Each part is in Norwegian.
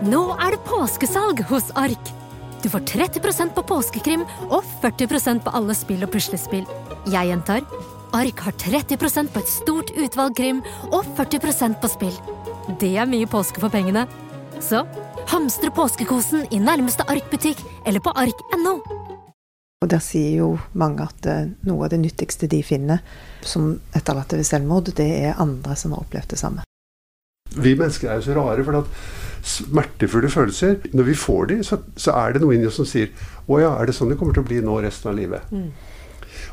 Nå er det påskesalg hos Ark! Du får 30% på påskekrim og 40% på alle spill og puslespill. Jeg gjentar Ark har 30% på et stort utvalg krim og 40% på spill. Det er mye påske for pengene. Så hamstre påskekosen i nærmeste Ark-butikk eller på ark.no. Og Der sier jo mange at eh, noe av det nyttigste de finner som etterlatte ved selvmord, det er andre som har opplevd det samme. Vi mennesker er jo så rare, for at smertefulle følelser Når vi får de, så, så er det noe inni oss som sier Å ja, er det sånn det kommer til å bli nå resten av livet? Mm.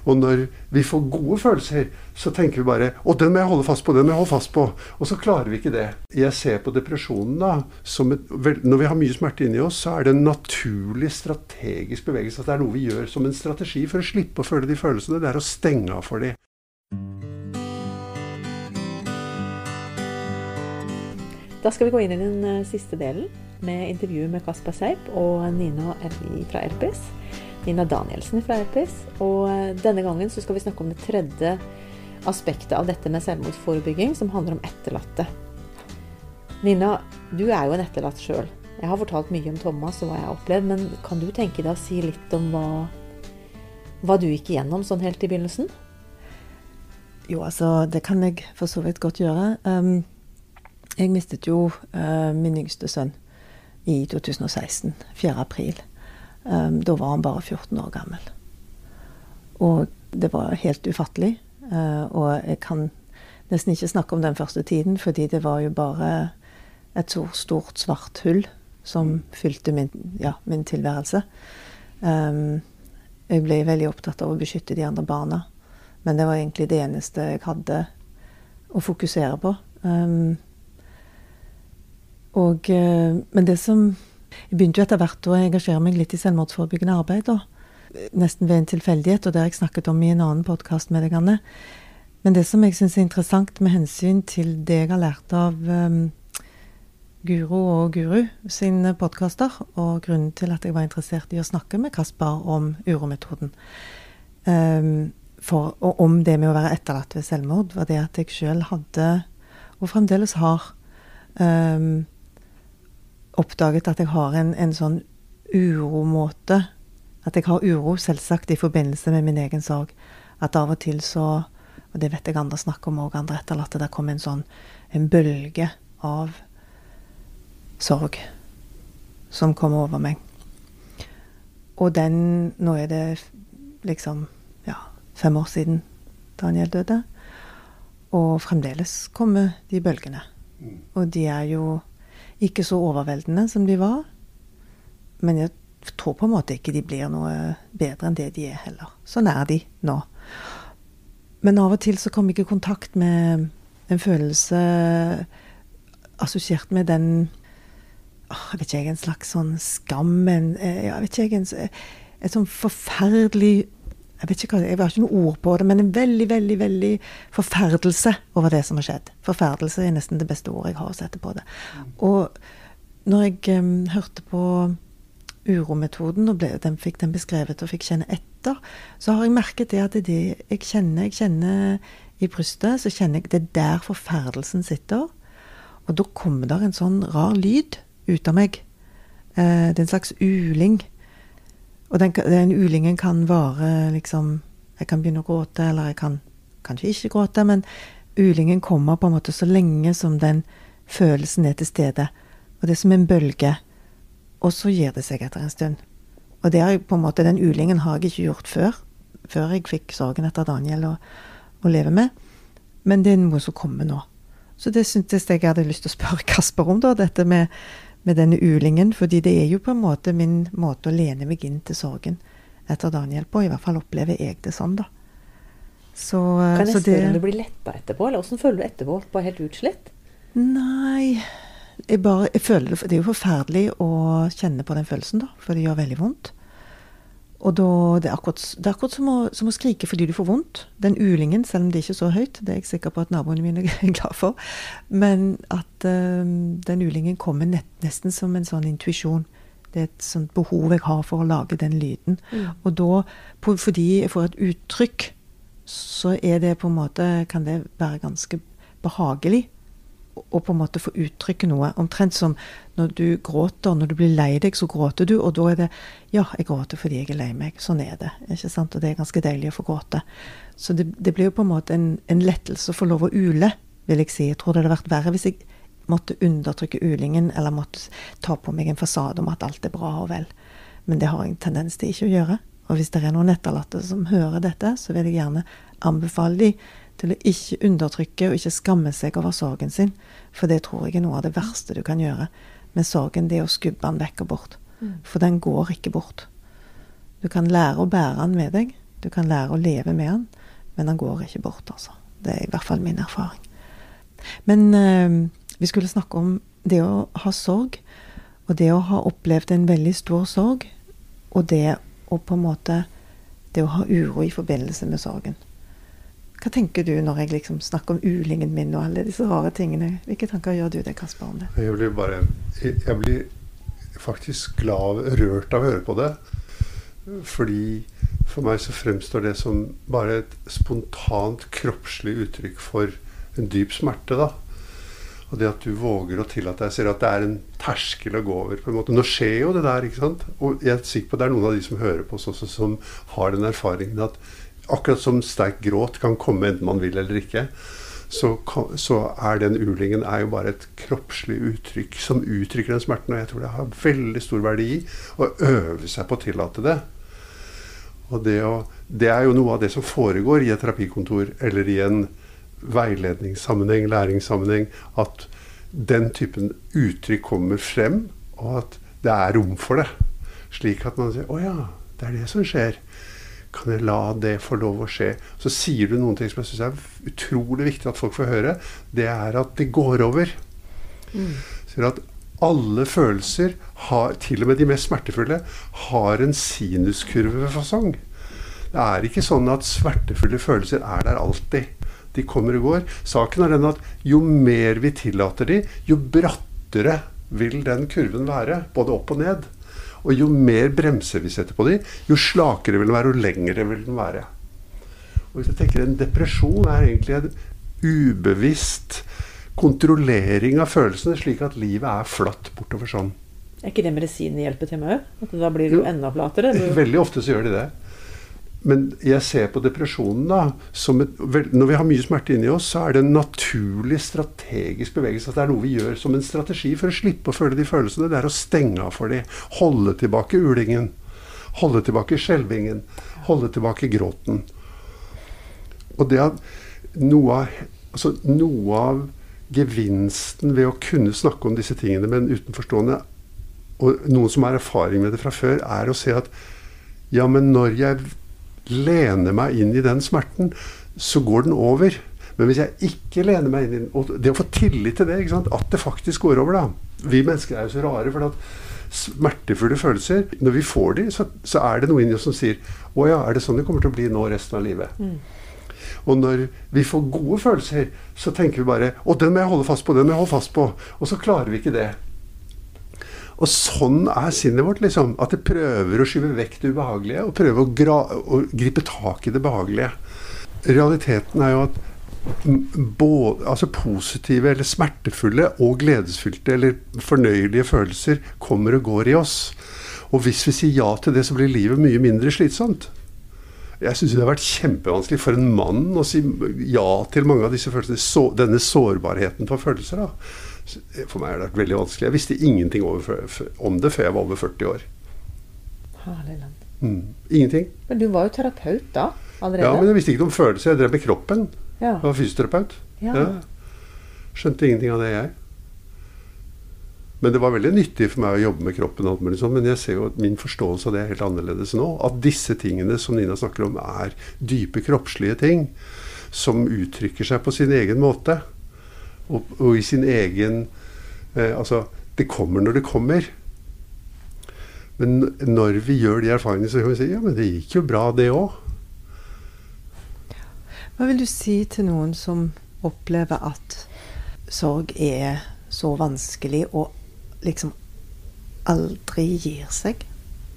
Og når vi får gode følelser, så tenker vi bare Å, den må jeg holde fast på, den må jeg holde fast på. Og så klarer vi ikke det. Jeg ser på depresjonen da som et Når vi har mye smerte inni oss, så er det en naturlig strategisk bevegelse. At det er noe vi gjør som en strategi for å slippe å føle de følelsene. Det er å stenge av for de. Da skal vi gå inn i den eh, siste delen med intervju med Kasper Seip og Nina fra RPS. Nina Danielsen fra RPS. Og eh, denne gangen så skal vi snakke om det tredje aspektet av dette med selvmordsforebygging, som handler om etterlatte. Nina, du er jo en etterlatt sjøl. Jeg har fortalt mye om Thomas og hva jeg har opplevd, men kan du tenke deg å si litt om hva, hva du gikk igjennom sånn helt i begynnelsen? Jo, altså, det kan jeg for så vidt godt gjøre. Um, jeg mistet jo uh, min yngste sønn i 2016, 4. april. Um, da var han bare 14 år gammel. Og det var helt ufattelig. Uh, og jeg kan nesten ikke snakke om den første tiden, fordi det var jo bare et så stort svart hull som fylte min, ja, min tilværelse. Um, jeg ble veldig opptatt av å beskytte de andre barna. Men det var egentlig det eneste jeg hadde å fokusere på. Um, og, eh, men det som Jeg begynte jo etter hvert å engasjere meg litt i selvmordsforebyggende arbeid. da. Nesten ved en tilfeldighet, og det har jeg snakket om i en annen podkast med deg, Anne. Men det som jeg syns er interessant med hensyn til det jeg har lært av um, Guro og Guru sine podkaster, og grunnen til at jeg var interessert i å snakke med Kaspar om urometoden, um, for, og om det med å være etterlatt ved selvmord, var det at jeg sjøl hadde, og fremdeles har, um, oppdaget at jeg har en, en sånn uromåte At jeg har uro, selvsagt, i forbindelse med min egen sorg. At av og til så Og det vet jeg andre snakker om òg, andre etterlatte. Der kom en sånn en bølge av sorg som kom over meg. Og den Nå er det liksom ja, fem år siden Daniel døde. Og fremdeles kommer de bølgene. Mm. Og de er jo ikke så overveldende som de var. Men jeg tror på en måte ikke de blir noe bedre enn det de er heller. Sånn er de nå. Men av og til så kom jeg i kontakt med en følelse assosiert med den jeg vet ikke, en slags sånn skam en, eh, jeg vet ikke, en, et sånn forferdelig jeg vet ikke hva, jeg har ikke noe ord på det, men en veldig, veldig veldig forferdelse over det som har skjedd. Forferdelse er nesten det beste ordet jeg har å sette på det. Og når jeg um, hørte på urometoden og ble, den, fikk den beskrevet og fikk kjenne etter, så har jeg merket det at det er det jeg kjenner. Jeg kjenner i brystet, så kjenner jeg det er der forferdelsen sitter. Og da kommer det en sånn rar lyd ut av meg. Eh, det er en slags uling og den, den, ulingen kan vare liksom Jeg kan begynne å gråte, eller jeg kan kanskje ikke gråte, men ulingen kommer på en måte så lenge som den følelsen er til stede. Og det er som en bølge. Og så gir det seg etter en stund. Og det er på en måte, den ulingen har jeg ikke gjort før. Før jeg fikk sorgen etter Daniel å, å leve med. Men det er noe som kommer nå. Så det syntes jeg jeg hadde lyst til å spørre Kasper om, da. Dette med med denne ulingen. fordi det er jo på en måte min måte å lene meg inn til sorgen etter Daniel på. I hvert fall opplever jeg det sånn, da. Så, kan jeg spørre om du blir letta etterpå, eller åssen føler du etterpå? Bare helt utslitt? Nei jeg bare, jeg føler det, det er jo forferdelig å kjenne på den følelsen, da. For det gjør veldig vondt. Og da, det er akkurat, det er akkurat som, å, som, å, skrike fordi du får vondt. Den ulingen, selv om det ikke er så høyt, det er jeg sikker på at naboene mine er glad for, men at uh, den ulingen kommer nett, nesten som en sånn intuisjon. Det er et sånt behov jeg har for å lage den lyden. Mm. Og da, på, fordi jeg får et uttrykk, så er det på en måte Kan det være ganske behagelig å på en måte få uttrykke noe. Omtrent som når du gråter, når du blir lei deg, så gråter du, og da er det Ja, jeg gråter fordi jeg er lei meg. Sånn er det. ikke sant? Og det er ganske deilig å få gråte. Så det, det blir jo på en måte en, en lettelse å få lov å ule, vil jeg si. Jeg tror det hadde vært verre hvis jeg måtte undertrykke ulingen, eller måtte ta på meg en fasade om at alt er bra og vel. Men det har jeg en tendens til ikke å gjøre. Og hvis det er noen etterlatte som hører dette, så vil jeg gjerne anbefale de til å ikke undertrykke og ikke skamme seg over sorgen sin. For det tror jeg er noe av det verste du kan gjøre med sorgen. Det er å skubbe den vekk og bort. Mm. For den går ikke bort. Du kan lære å bære den med deg. Du kan lære å leve med den. Men den går ikke bort, altså. Det er i hvert fall min erfaring. Men øh, vi skulle snakke om det å ha sorg. Og det å ha opplevd en veldig stor sorg. Og det å på en måte Det å ha uro i forbindelse med sorgen. Hva tenker du når jeg liksom snakker om ulingen min og alle disse rare tingene? Hvilke tanker gjør du deg, Kasper, om det? Jeg blir bare Jeg blir faktisk glad rørt av å høre på det. Fordi for meg så fremstår det som bare et spontant kroppslig uttrykk for en dyp smerte, da. Og det at du våger å tillate deg Ser at det er en terskel å gå over. på en måte. Nå skjer jo det der, ikke sant? Og jeg er sikker på at det er noen av de som hører på oss også, som har den erfaringen at akkurat som sterk gråt kan komme enten man vil eller ikke, så, så, er den ulingen er jo bare et kroppslig uttrykk som uttrykker den smerten. Og jeg tror det har veldig stor verdi å øve seg på å tillate det. Og det, å, det er jo noe av det som foregår i et terapikontor eller i en veiledningssammenheng, læringssammenheng, at den typen uttrykk kommer frem, og at det er rom for det. Slik at man sier 'Å ja, det er det som skjer'. Kan jeg la det få lov å skje? Så sier du noen ting som jeg syns er utrolig viktig at folk får høre. Det er at det går over. Mm. Sier at alle følelser, har, til og med de mest smertefulle, har en sinuskurve ved fasong. Det er ikke sånn at smertefulle følelser er der alltid. De kommer og går. Saken er den at jo mer vi tillater de, jo brattere vil den kurven være. Både opp og ned. Og jo mer bremser vi setter på dem, jo slakere vil den være, og lengre vil den være. Og hvis jeg tenker En depresjon er egentlig en ubevisst kontrollering av følelsene, slik at livet er flatt bortover sånn. Er ikke det medisinen hjelper til med òg? Da blir jo enda flatere? Veldig ofte så gjør de det. Men jeg ser på depresjonen da som et, Når vi har mye smerte inni oss, så er det en naturlig strategisk bevegelse. At det er noe vi gjør som en strategi for å slippe å føle de følelsene. Det er å stenge av for de. Holde tilbake ulingen. Holde tilbake skjelvingen. Holde tilbake gråten. Og det at noe av, altså noe av gevinsten ved å kunne snakke om disse tingene med en utenforstående, og noen som har erfaring med det fra før, er å se at ja, men når jeg lener meg inn i den smerten, så går den over. Men hvis jeg ikke lener meg inn i den Og det å få tillit til det, at det faktisk går over, da Vi mennesker er jo så rare. for at smertefulle følelser Når vi får de, så, så er det noe inni oss som sier Å ja, er det sånn det kommer til å bli nå resten av livet? Mm. Og når vi får gode følelser, så tenker vi bare Å, den må jeg holde fast på, den må jeg holde fast på. Og så klarer vi ikke det. Og sånn er sinnet vårt. liksom, At det prøver å skyve vekk det ubehagelige og prøver å, å gripe tak i det behagelige. Realiteten er jo at både, altså positive eller smertefulle og gledesfylte eller fornøyelige følelser kommer og går i oss. Og hvis vi sier ja til det, så blir livet mye mindre slitsomt. Jeg syns det har vært kjempevanskelig for en mann å si ja til mange av disse følelsene. Så, denne sårbarheten for følelser. da. For meg har det vært veldig vanskelig. Jeg visste ingenting om det før jeg var over 40 år. Mm. Ingenting. Men du var jo terapeut da? Allerede? Ja, men jeg visste ikke om følelser. Jeg drev med kroppen. Ja. Jeg var fysioterapeut. Ja. Ja. Skjønte ingenting av det, jeg. Men det var veldig nyttig for meg å jobbe med kroppen. mulig sånn, Men jeg ser jo at min forståelse av det er helt annerledes nå. At disse tingene som Nina snakker om, er dype kroppslige ting. Som uttrykker seg på sin egen måte og, og i sin egen eh, Altså, det kommer når det kommer. Men når vi gjør de erfaringene, så kan vi si ja, men det gikk jo bra, det òg. Hva vil du si til noen som opplever at sorg er så vanskelig og liksom aldri gir seg?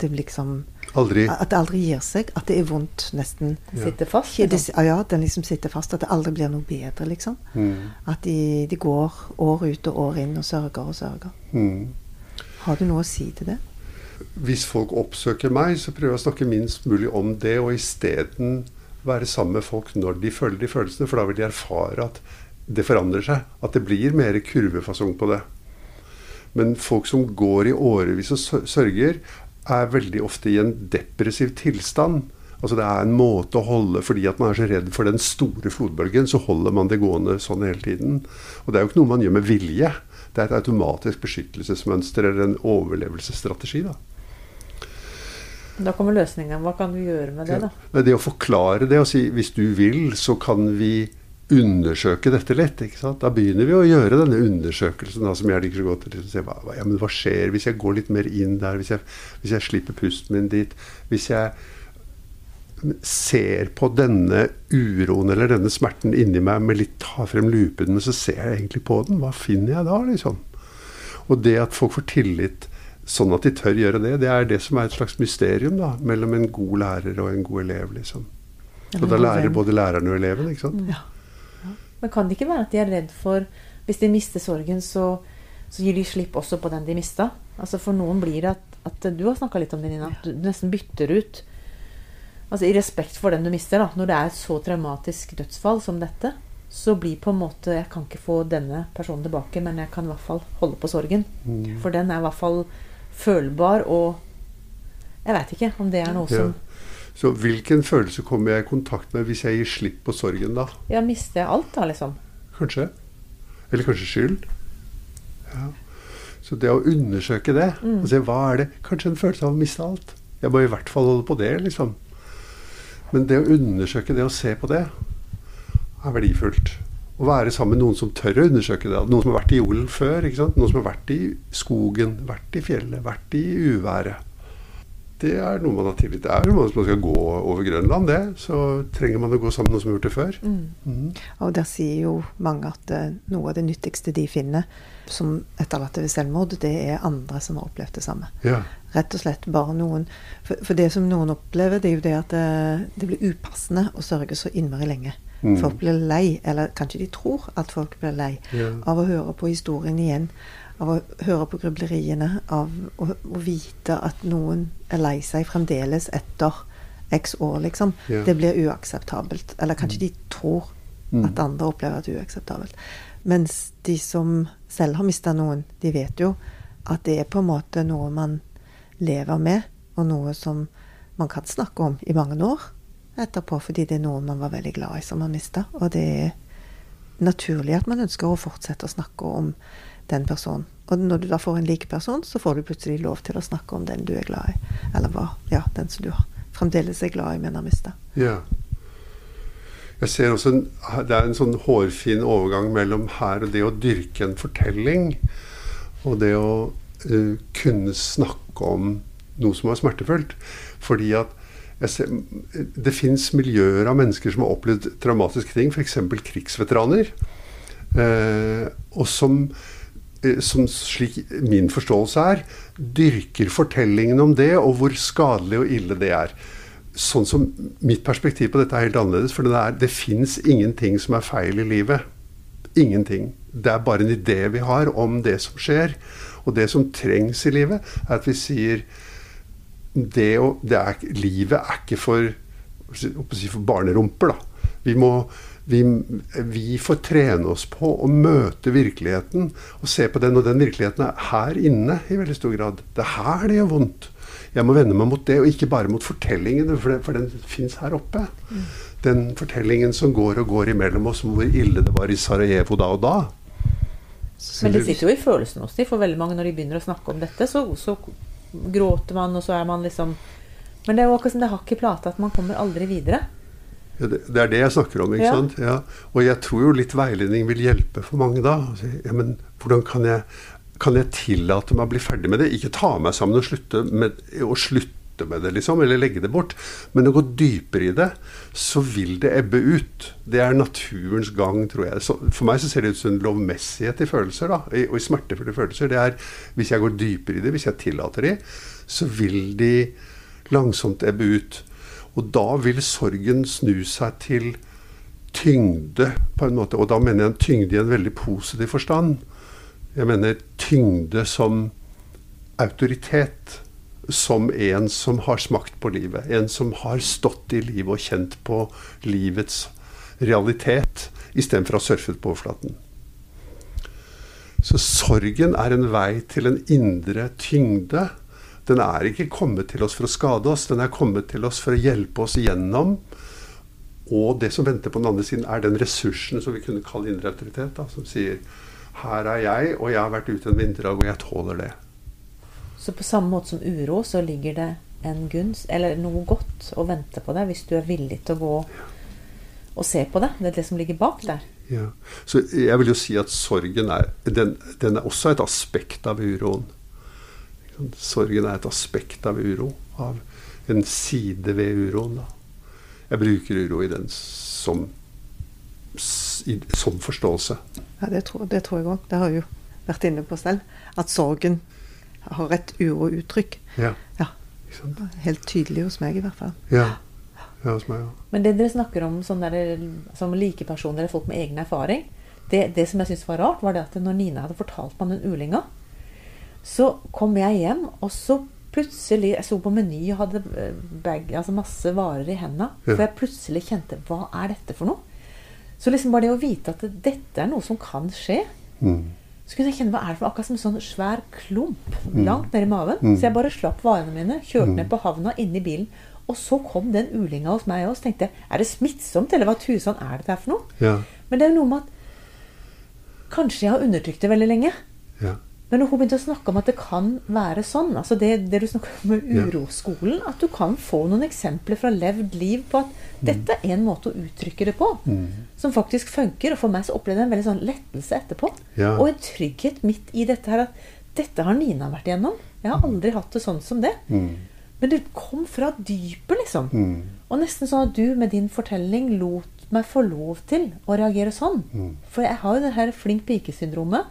Det liksom Aldri. At det aldri gir seg. At det er vondt nesten. Ja. Sitter fast. Liksom. det- Ja, den liksom sitter fast. At det aldri blir noe bedre, liksom. Mm. At de, de går år ut og år inn og sørger og sørger. Mm. Har du noe å si til det? Hvis folk oppsøker meg, så prøver jeg å snakke minst mulig om det, og isteden være sammen med folk når de føler de følelsene, for da vil de erfare at det forandrer seg. At det blir mer kurvefasong på det. Men folk som går i årevis og sø- sørger, er veldig ofte i en depressiv tilstand. Altså Det er en måte å holde Fordi at man er så redd for den store flodbølgen, så holder man det gående sånn hele tiden. Og det er jo ikke noe man gjør med vilje. Det er et automatisk beskyttelsesmønster eller en overlevelsesstrategi. da. Da kommer løsningen. Hva kan du gjøre med det, da? Det å forklare det og si hvis du vil, så kan vi undersøke dette litt. ikke sant? Da begynner vi å gjøre denne undersøkelsen da, som jeg liker så godt. Liksom, se, hva, ja, men hva skjer hvis jeg går litt mer inn der? Hvis jeg, hvis jeg slipper pusten min dit? Hvis jeg ser på denne uroen eller denne smerten inni meg med litt tar frem lupen, men så ser jeg egentlig på den. Hva finner jeg da, liksom? Og det at folk får tillit sånn at de tør gjøre det, det er det som er et slags mysterium da, mellom en god lærer og en god elev. liksom. Og da lærer både læreren og eleven. ikke sant? Ja. Men kan det ikke være at de er redd for Hvis de mister sorgen, så, så gir de slipp også på den de mista? Altså For noen blir det at, at Du har snakka litt om det, Nina. At du nesten bytter ut Altså I respekt for den du mister, da. Når det er et så traumatisk dødsfall som dette, så blir på en måte Jeg kan ikke få denne personen tilbake, men jeg kan i hvert fall holde på sorgen. Mm. For den er i hvert fall følbar, og jeg veit ikke om det er noe Ja. som Så hvilken følelse kommer jeg i kontakt med hvis jeg gir slipp på sorgen da? Ja, mister alt, da, liksom? Kanskje? Eller kanskje skyld? Ja. Så det å undersøke det og se hva er det Kanskje en følelse av å miste alt. Jeg må i hvert fall holde på det, liksom. Men det å undersøke det og se på det, er verdifullt. Å være sammen med noen som tør å undersøke det. Noen som har vært i jorden før. Noen som har vært i skogen, vært i fjellet, vært i uværet. Det er noe man har tillit til. Det er jo man skal gå over Grønland, det. Så trenger man å gå sammen med noen som har gjort det før. Mhm. Og der sier jo mange at eh, noe av det nyttigste de finner som etterlatte ved selvmord, det er andre som har opplevd det samme. Ja. Rett og slett bare noen For, for det som noen opplever, det er jo det at det, det blir upassende å sørge så innmari lenge. Mm. Folk blir lei, eller kanskje de tror at folk blir lei, Ja. av å høre på historien igjen. Av å høre på grubleriene, av å, å vite at noen er lei seg fremdeles etter x år, liksom. Ja. Det blir uakseptabelt. Eller kanskje de tror Mm. at andre opplever det uakseptabelt. Mens de som selv har mista noen, de vet jo at det er på en måte noe man lever med, og noe som man kan snakke om i mange år etterpå, fordi det er noen man var veldig glad i som man mista. Og det er naturlig at man ønsker å fortsette å snakke om den personen. Og når du da får en lik person, så får du plutselig lov til å snakke om den du er glad i. Eller hva, ja, den som du fremdeles er glad i, men har mista. Ja. Jeg ser også en, Det er en sånn hårfin overgang mellom her og det å dyrke en fortelling, og det å uh, kunne snakke om noe som er smertefullt. Fordi at ser, det fins miljøer av mennesker som har opplevd traumatiske ting, f.eks. krigsveteraner. uh, og som, som slik min forståelse er, dyrker fortellingen om det, og hvor skadelig og ille det er. Sånn som Mitt perspektiv på dette er helt annerledes. For det, er, det fins ingenting som er feil i livet. Ingenting. Det er bare en idé vi har om det som skjer. Og det som trengs i livet, er at vi sier det å, det er, Livet er ikke for, for barnerumper, da. Vi må vi, vi får trene oss på å møte virkeligheten og se på den. Og den virkeligheten er her inne i veldig stor grad. Det er her det gjør vondt. Jeg må vende meg mot det, og ikke bare mot fortellingen, for, det, for den fins her oppe. Den fortellingen som går og går imellom oss om hvor ille det var i Sarajevo da og da. Men det sitter jo i følelsen hos de, for veldig mange når de begynner å snakke om dette, så, så gråter man, og så er man liksom Men det er jo akkurat som det hakk i plata at man kommer aldri videre. Det, er det jeg snakker om. ikke Ja. sant? Ja. Og jeg tror jo litt veiledning vil hjelpe for mange da. Å Ja, men hvordan kan jeg, kan jeg tillate meg å bli ferdig med det? Ikke ta meg sammen og slutte med, og slutte med det, liksom, eller legge det bort. Men å gå dypere i det, så vil det ebbe ut. Det er naturens gang, tror jeg. Så, for meg så ser det ut som en lovmessighet i følelser, da, og i smertefulle følelser. Det er hvis jeg går dypere i det, hvis jeg tillater de, så vil de langsomt ebbe ut. Og da vil sorgen snu seg til tyngde, på en måte. Og da mener jeg en tyngde i en veldig positiv forstand. Jeg mener tyngde som autoritet. Som en som har smakt på livet. En som har stått i livet og kjent på livets realitet, istedenfor å ha surfet på overflaten. Så sorgen er en vei til en indre tyngde. Den er ikke kommet til oss for å skade oss, den er kommet til oss for å hjelpe oss igjennom. Og det som venter på den andre siden, er den ressursen som vi kunne kalle indre autoritet. Da, som sier her er jeg, og jeg har vært ute en vinterdag, og jeg tåler det. Så på samme måte som uro, så ligger det en gunst, eller noe godt, å vente på deg hvis du er villig til å gå og se på det. Det er det som ligger bak der. Ja. Så jeg vil jo si at sorgen er den, den, er også et aspekt av uroen. Sorgen er et aspekt av uro. Av en side ved uroen. Da. Jeg bruker uro i den som, i, som forståelse. Ja, det tror, det tror jeg òg. Det har jeg jo vært inne på selv. At sorgen har et urouttrykk. Ja. ja. Helt tydelig hos meg, i hvert fall. Ja. Ja, hos meg, ja. Men det dere snakker om sånn der, som likepersoner eller folk med egen erfaring, det, det som jeg syntes var rart, var det at når Nina hadde fortalt meg den ulinga, så kom jeg hjem, og så plutselig Jeg sto på Meny og hadde eh, bag, altså masse varer i hendene. Ja. For jeg plutselig kjente Hva er dette for noe? Så liksom bare det å vite at dette er noe som kan skje mm. Så kunne jeg kjenne hva er det for akkurat som en sånn svær klump mm. langt ned i maven. Mm. Så jeg bare slapp varene mine, kjørte ned mm. på havna, inne i bilen og så kom den ulinga hos meg òg. Så tenkte jeg er det smittsomt, eller hva tusen er dette her for noe? Ja. Men det er jo noe med at Kanskje jeg har undertrykt det veldig lenge. Ja. Men hun begynte å snakke om at det kan være sånn, altså det, det du snakker om med uroskolen, at du kan få noen eksempler fra levd liv på at mm. dette er en måte å uttrykke det på, mm. som faktisk funker. Og for meg så opplevde jeg en veldig sånn lettelse etterpå. Ja. Og en trygghet midt i dette her at dette har Nina vært igjennom. Jeg har aldri hatt det sånn som det. Mm. Men det kom fra dypet, liksom. Mm. Og nesten sånn at du med din fortelling lot meg få lov til å reagere sånn. Mm. For jeg har jo det her flink pike-syndromet.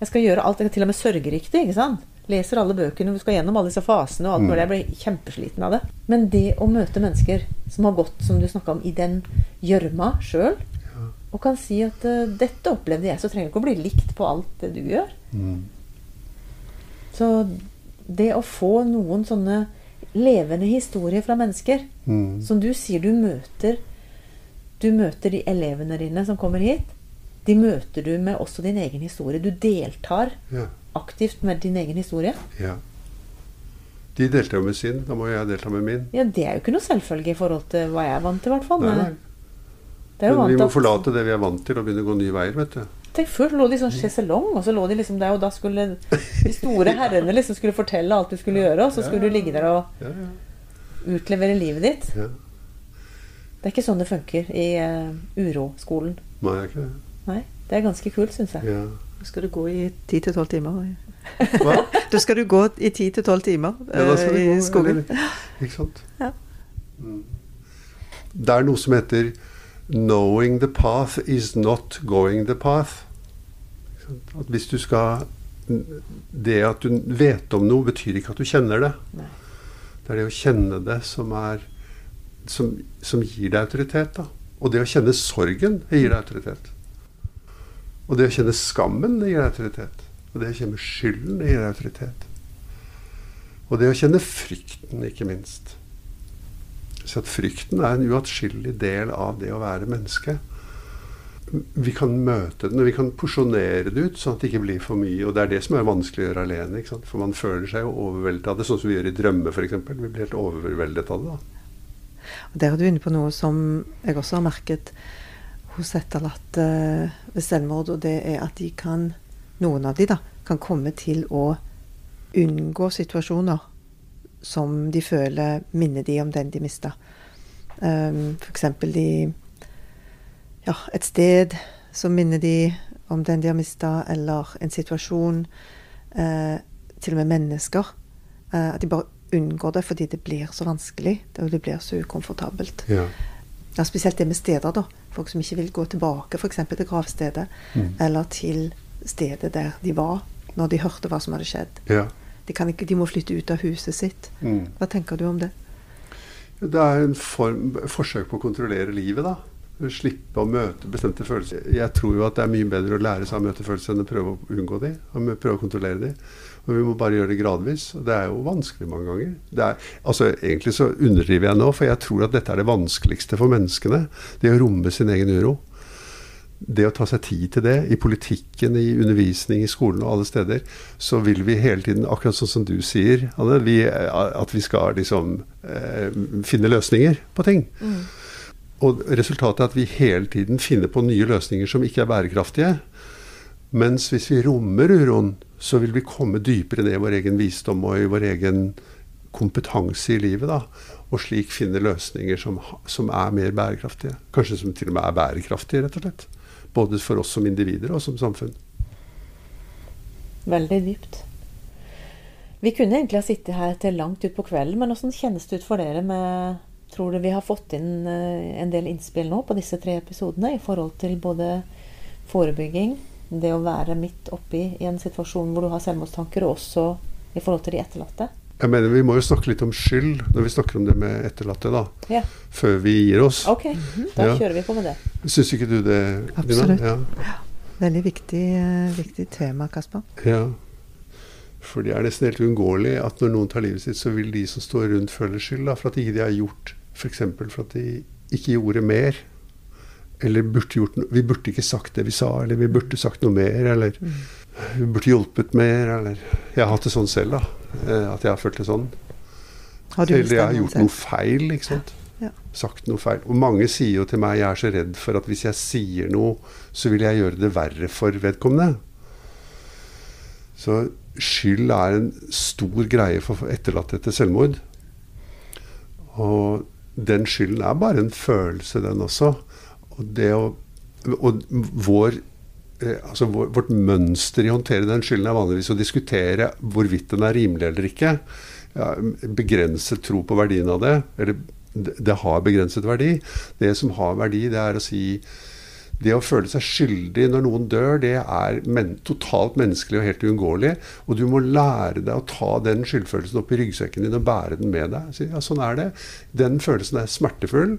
Jeg skal gjøre alt, jeg kan til og med sørge riktig. ikke sant? Leser alle bøkene, vi skal gjennom alle disse fasene og alt Mm. mulig. Jeg blir kjempesliten av det. Men det å møte mennesker som har gått, som du snakka om, i den gjørma sjøl, Ja. og kan si at uh, 'dette opplevde jeg', så trenger du ikke å bli likt på alt det du gjør. Mm. Så det å få noen sånne levende historier fra mennesker. Mm. Som du sier, du møter Du møter de elevene dine som kommer hit. De møter du med også din egen historie. Du deltar Ja. aktivt med din egen historie. ja. De delte jo med sin, da må jeg delta med min. Ja, Det er jo ikke noe selvfølge i forhold til hva jeg er vant til, i hvert fall. Men vi må at forlate det vi er vant til, og begynne å gå nye veier, vet du. Tenk, Før lå de i sånn sjeselong, og så lå de liksom der, og da skulle de store herrene liksom skulle fortelle alt du skulle gjøre, og så skulle du ligge der og utlevere livet ditt. ja. Det er ikke sånn det funker i uh, uroskolen. Nei, det er ikke det. Nei, det er ganske kult, syns jeg. Ja. Nå skal du gå i ti til tolv timer. Hva? Da skal du gå i ti til tolv timer Ja, da skal eh, i skogen. eller- Ikke sant? Ja. Mm. Det er noe som heter 'knowing the path is not going the path'. At hvis du skal Det at du vet om noe, betyr ikke at du kjenner det. Nei. Det er det å kjenne det som er som, som gir deg autoritet. da. Og det å kjenne sorgen, det gir deg autoritet. Og det å kjenne skammen, det gir autoritet. Og det å kjenne skylden, det gir autoritet. Og det å kjenne frykten, ikke minst. Så at frykten er en uatskillelig del av det å være menneske. Vi kan møte den, og vi kan porsjonere det ut sånn at det ikke blir for mye. Og det er det som er vanskelig å gjøre alene. ikke sant? For man føler seg jo overveldet av det, sånn som vi gjør i drømmer f.eks. Vi blir helt overveldet av det. da. Og Der er du inne på noe som jeg også har merket hos etterlatte ved selvmord, og det er at de kan, noen av de da, kan komme til å unngå situasjoner som de føler minner de om den de mista. Um, F.eks. de ja, et sted som minner de om den de har mista, eller en situasjon. Eh, til og med mennesker. Eh, at de bare unngår det fordi det blir så vanskelig. og Det blir så ukomfortabelt. Ja. Ja, spesielt det med steder, da. Folk som ikke vil gå tilbake f.eks. til gravstedet. Mm. Eller til stedet der de var når de hørte hva som hadde skjedd. ja. De, kan ikke, de må flytte ut av huset sitt. Mm. Hva tenker du om det? Det er en form, forsøk på å kontrollere livet, da. Slippe å møte bestemte følelser. Jeg tror jo at det er mye bedre å lære seg å møte følelser enn å prøve å unngå de, og prøve å kontrollere de. Og vi må bare gjøre det gradvis. Og det er jo vanskelig mange ganger. Er, altså Egentlig så underdriver jeg nå, for jeg tror at dette er det vanskeligste for menneskene. Det å romme sin egen uro det å ta seg tid til det, i politikken, i undervisning, i skolen og alle steder, så vil vi hele tiden, akkurat sånn som du sier, Anne, vi, at vi skal liksom eh, finne løsninger på ting. Mm. Og resultatet er at vi hele tiden finner på nye løsninger som ikke er bærekraftige. Mens hvis vi rommer uroen, så vil vi komme dypere ned i vår egen visdom og i vår egen kompetanse i livet. da, Og slik finne løsninger som, som er mer bærekraftige. Kanskje som til og med er bærekraftige, rett og slett. Både for oss som individer og som samfunn. Veldig dypt. Vi kunne egentlig ha sittet her til langt utpå kvelden, men hvordan kjennes det ut for dere med Tror du vi har fått inn eh, en del innspill nå på disse tre episodene i forhold til både forebygging, det å være midt oppi i en situasjon hvor du har selvmordstanker, og også i forhold til de etterlatte? Jeg mener Vi må jo snakke litt om skyld når vi snakker om det med etterlatte, da. Ja. Før vi gir oss. Ok, da ja. kjører vi på med det. Syns ikke du det, Absolutt. Ja. Veldig viktig, uh, viktig tema, Kasper. Ja. For det er nesten helt uunngåelig at når noen tar livet sitt, så vil de som står rundt, føle skyld da, for at ikke de har gjort F.eks. for at de ikke gjorde mer. Eller burde gjort no vi burde ikke sagt det vi sa, eller vi burde sagt noe mer. Eller mm. vi burde hjulpet mer. Eller Jeg har hatt det sånn selv, da. Eh, at jeg har følt det sånn. Eller jeg har gjort noe feil, ikke sant. Ja. Sagt noe feil. Og mange sier jo til meg jeg er så redd for at hvis jeg sier noe, så vil jeg gjøre det verre for vedkommende. Så skyld er en stor greie for etterlatte etter selvmord. Og den skylden er bare en følelse, den også. Og, å, og vår Eh, altså Vårt mønster i å håndtere den skylden er vanligvis å diskutere hvorvidt den er rimelig eller ikke. Ja, begrenset tro på verdien av det. Eller det har begrenset verdi. Det som har verdi, det er å si det å føle seg skyldig når noen dør, det er men totalt menneskelig og helt uunngåelig. Og du må lære deg å ta den skyldfølelsen opp i ryggsekken din og bære den med deg. Så, ja, sånn er det. Den følelsen er smertefull.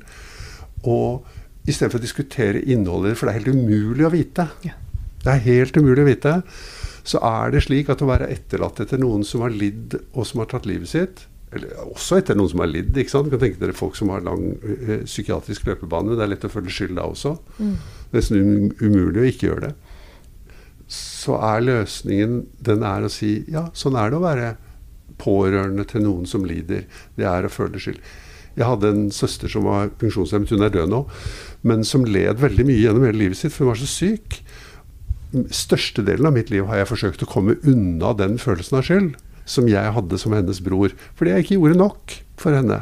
Og istedenfor å diskutere innholdet, for det er helt umulig å vite. Ja. Det er helt umulig å vite. Så er det slik at å være etterlatt etter noen som har lidd, og som har tatt livet sitt eller Også etter noen som har lidd. ikke sant? Du kan tenke dere folk som har lang uh, psykiatrisk løpebane. Det er lett å føle skyld da også. Mm. Nesten um, umulig å ikke gjøre det. Så er løsningen den er å si ja, sånn er det å være pårørende til noen som lider. Det er å føle skyld. Jeg hadde en søster som var funksjonshemmet, hun er død nå, men som led veldig mye gjennom hele livet sitt, for hun var så syk størstedelen av mitt liv har jeg forsøkt å komme unna den følelsen av skyld som jeg hadde som hennes bror. Fordi jeg ikke gjorde nok for henne.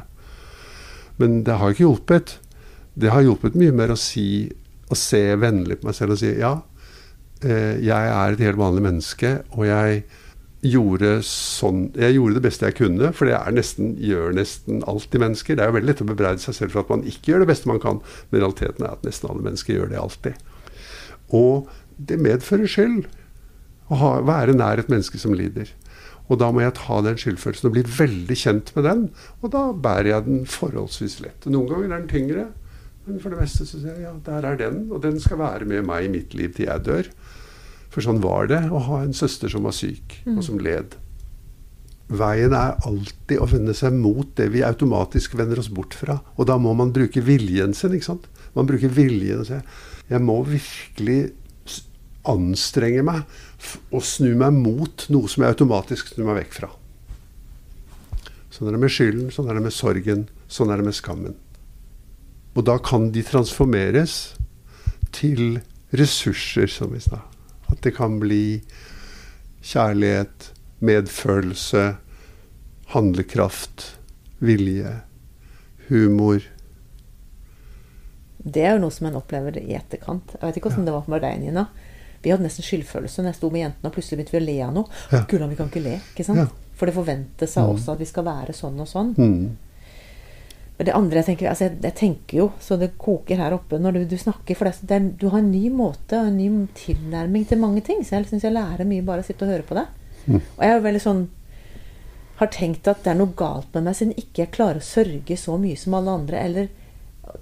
Men det har ikke hjulpet. Det har hjulpet mye mer å si å se vennlig på meg selv og si ja, eh, jeg er et helt vanlig menneske, og jeg gjorde, sånn, jeg gjorde det beste jeg kunne, for det er nesten, gjør nesten alltid mennesker. Det er jo veldig lett å bebreide seg selv for at man ikke gjør det beste man kan, men realiteten er at nesten alle mennesker gjør det alltid. Og det medfører skyld å ha, være nær et menneske som lider. Og da må jeg ta den skyldfølelsen og bli veldig kjent med den. Og da bærer jeg den forholdsvis lett. Noen ganger er den tyngre, men for det meste sier jeg ja, der er den. Og den skal være med meg i mitt liv til jeg dør. For sånn var det å ha en søster som var syk, og som led. Veien er alltid å vende seg mot det vi automatisk vender oss bort fra. Og da må man bruke viljen sin. ikke sant? Man bruker viljen og sier jeg må virkelig anstrenge meg og snu meg mot noe som jeg automatisk snur meg vekk fra. Sånn er det med skylden, sånn er det med sorgen, sånn er det med skammen. Og da kan de transformeres til ressurser, som vi sa. At det kan bli kjærlighet, medfølelse, handlekraft, vilje, humor. Det er jo noe som en opplever i etterkant. Jeg vet ikke hvordan ja. det var for deg, Nina. Vi hadde nesten skyldfølelse når jeg sto med jentene, og plutselig begynte vi å le av noe. Ja. Gulland, vi kan ikke le. ikke sant? Ja. For det forventes av mm. oss at vi skal være sånn og sånn. Mm. Men det andre jeg tenker, altså jeg, jeg, tenker jo så det koker her oppe når du, du snakker. For det, det, du har en ny måte og en ny tilnærming til mange ting. Så jeg syns jeg lærer mye bare å sitte og høre på deg. Mm. Og jeg er jo veldig sånn har tenkt at det er noe galt med meg siden ikke jeg klarer å sørge så mye som alle andre. Eller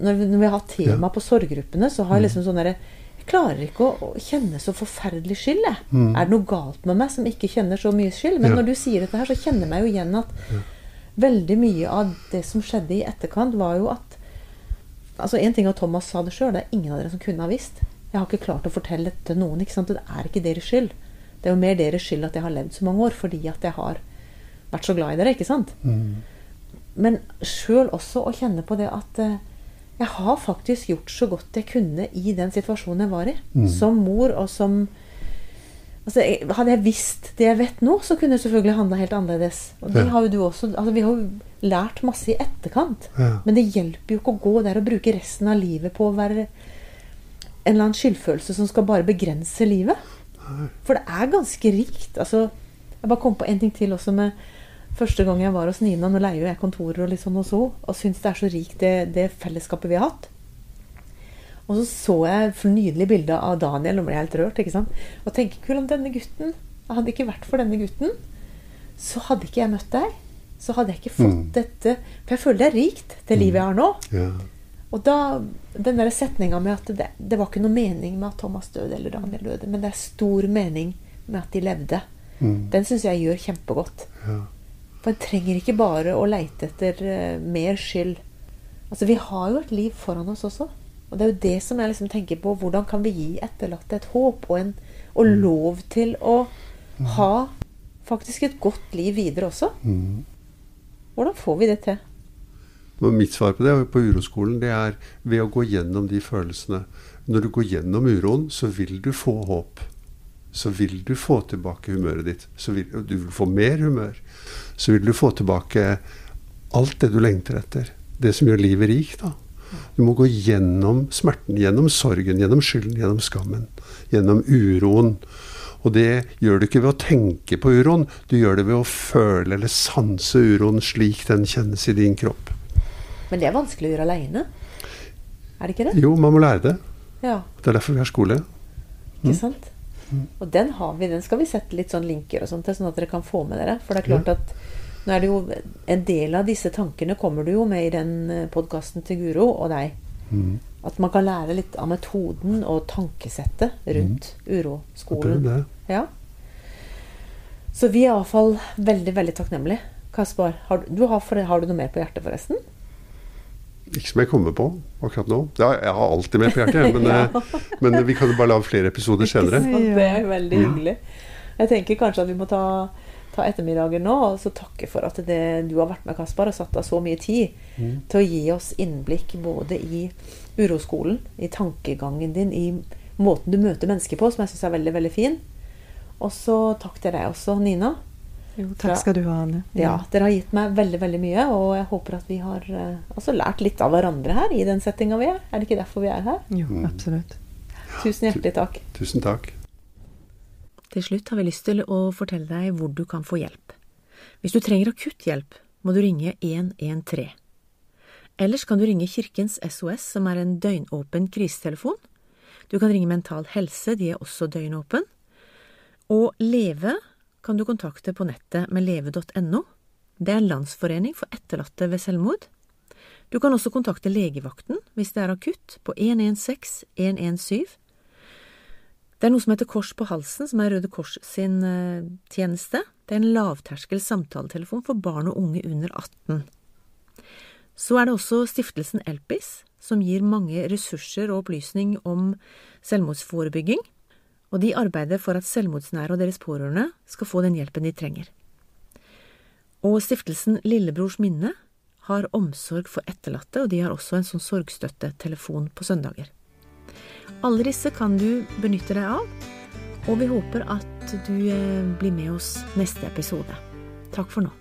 når vi, når vi har tema Ja. på sorggruppene, så har jeg liksom sånn derre klarer ikke å, kjenne så forferdelig skyld, jeg. Er det noe galt med meg som ikke kjenner så mye skyld? Men Mm. Ja. når du sier dette her, så kjenner jeg meg jo igjen at veldig mye av det som skjedde i etterkant, var jo at Altså En ting at Thomas sa det sjøl, det er ingen av dere som kunne ha visst. Jeg har ikke klart å fortelle det til noen. ikke sant? Det er ikke deres skyld. Det er jo mer deres skyld at jeg har levd så mange år, fordi at jeg har vært så glad i dere. ikke sant? Men sjøl også å kjenne på det at eh, jeg har faktisk gjort så godt jeg kunne i den situasjonen jeg var i. Som mor og som altså, Hadde jeg visst det jeg vet nå, så kunne jeg selvfølgelig handla helt annerledes. Og det har jo du også. Altså, vi har jo lært masse i etterkant. Ja. Men det hjelper jo ikke å gå der og bruke resten av livet på å være en eller annen skyldfølelse som skal bare begrense livet. For det er ganske rikt. Altså, jeg bare kom på en ting til også med første gang jeg var hos Nina. Nå leier jo jeg kontorer og litt sånn hos henne, og syns det er så rikt det, det fellesskapet vi har hatt. Og så så jeg et nydelig bilde av Daniel og ble helt rørt. ikke sant? Og tenker kul om denne gutten Hadde det ikke vært for denne gutten, så hadde ikke jeg møtt deg. Så hadde jeg ikke fått Mm. dette For jeg føler det er rikt, det livet jeg har nå. Ja. Og da, den der setninga med at det, det var ikke noe mening med at Thomas døde eller Daniel døde, men det er stor mening med at de levde, Mm. den syns jeg gjør kjempegodt. Ja. En trenger ikke bare å leite etter eh, mer skyld. Altså, vi har jo et liv foran oss også. Og det er jo det som jeg liksom tenker på. Hvordan kan vi gi etterlatte et håp og, en, og lov til å ha faktisk et godt liv videre også? Mm. Hvordan får vi det til? Mitt svar på det på uroskolen, det er ved å gå gjennom de følelsene. Når du går gjennom uroen, så vil du få håp. Så vil du få tilbake humøret ditt. Så vil, du vil få mer humør. Så vil du få tilbake alt det du lengter etter. Det som gjør livet rikt. da. Du må gå gjennom smerten, gjennom sorgen, gjennom skylden, gjennom skammen. Gjennom uroen. Og det gjør du ikke ved å tenke på uroen, du gjør det ved å føle eller sanse uroen slik den kjennes i din kropp. Men det er vanskelig å gjøre aleine. Er det ikke det? Jo, man må lære det. Ja. Det er derfor vi har skole. Ikke sant? Og den har vi, den skal vi sette litt sånn linker og sånt til, sånn at dere kan få med dere. For det er klart at nå er det jo en del av disse tankene kommer du jo med i den podkasten til Guro og deg. At man kan lære litt av metoden og tankesettet rundt mm. uroskolen. det. Ja. Så vi er iallfall veldig, veldig takknemlige. Kaspar, har du, har, har du noe mer på hjertet, forresten? Ikke som jeg kommer på akkurat nå. Ja, jeg har alltid mer på hjertet, men, ja. men vi kan jo bare lage flere episoder senere. Det er veldig hyggelig. Jeg tenker kanskje at vi må ta, ta ettermiddagen nå og så takke for at det, du har vært med, Kaspar, og satt av så mye tid til å gi oss innblikk både i uroskolen, i tankegangen din, i måten du møter mennesker på, som jeg syns er veldig, veldig fin. Og så takk til deg også, Nina. Jo, takk skal du ha, Anne. Ja, Dere har gitt meg veldig veldig mye, og jeg håper at vi har eh, lært litt av hverandre her i den settinga vi er. Er det ikke derfor vi er her? Jo, absolutt. Tusen hjertelig takk. Tusen takk. Til slutt har vi lyst til å fortelle deg hvor du kan få hjelp. Hvis du trenger akutt hjelp, må du ringe 113. Ellers kan du ringe Kirkens SOS, som er en døgnåpen krisetelefon. Du kan ringe Mental Helse, de er også døgnåpen. Og Leve kan du kontakte på nettet med leve.no. Det er en landsforening for etterlatte ved selvmord. Du kan også kontakte legevakten hvis det er akutt, på 116 117. Det er noe som heter Kors på halsen, som er Røde Kors sin eh, tjeneste. Det er en lavterskel samtaletelefon for barn og unge under 18. Så er det også stiftelsen Elpis, som gir mange ressurser og opplysning om selvmordsforebygging, og de arbeider for at selvmordsnære og deres pårørende skal få den hjelpen de trenger. Og stiftelsen Lillebrors minne har omsorg for etterlatte, og de har også en sånn sorgstøttetelefon på søndager. Alle disse kan du benytte deg av, og vi håper at du eh, blir med oss neste episode. Takk for nå.